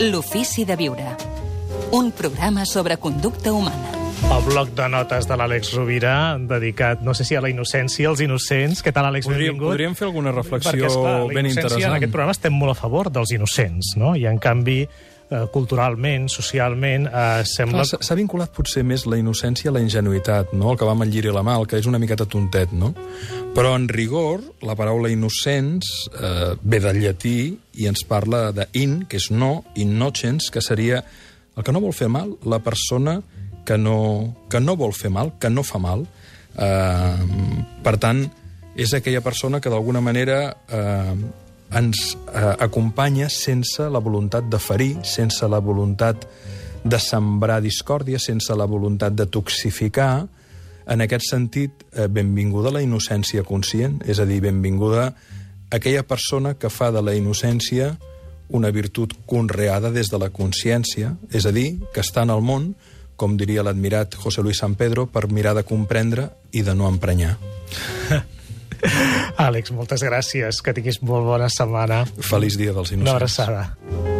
L'ofici de viure. Un programa sobre conducta humana. El bloc de notes de l'Àlex Rovira, dedicat, no sé si a la innocència, als innocents. Què tal, Àlex? Podríem, Benvingut. podríem fer alguna reflexió Perquè, esclar, la ben interessant. En aquest programa estem molt a favor dels innocents, no? I, en canvi, eh, culturalment, socialment, eh, sembla... S'ha- vinculat potser més la innocència a la ingenuïtat, no? el que va amb el lliri a la mà, que és una miqueta tontet, no? Però en rigor, la paraula innocents eh, ve del llatí i ens parla de in, que és no, innocens, que seria el que no vol fer mal, la persona que no, que no vol fer mal, que no fa mal. Eh, per tant, és aquella persona que d'alguna manera eh, ens eh, acompanya sense la voluntat de ferir, sense la voluntat de sembrar discòrdia, sense la voluntat de toxificar. En aquest sentit, eh, benvinguda la innocència conscient, és a dir, benvinguda aquella persona que fa de la innocència una virtut conreada des de la consciència, és a dir, que està en el món, com diria l'admirat José Luis San Pedro, per mirar de comprendre i de no emprenyar. Àlex, moltes gràcies. Que tinguis molt bona setmana. Feliç dia dels Una innocents. abraçada.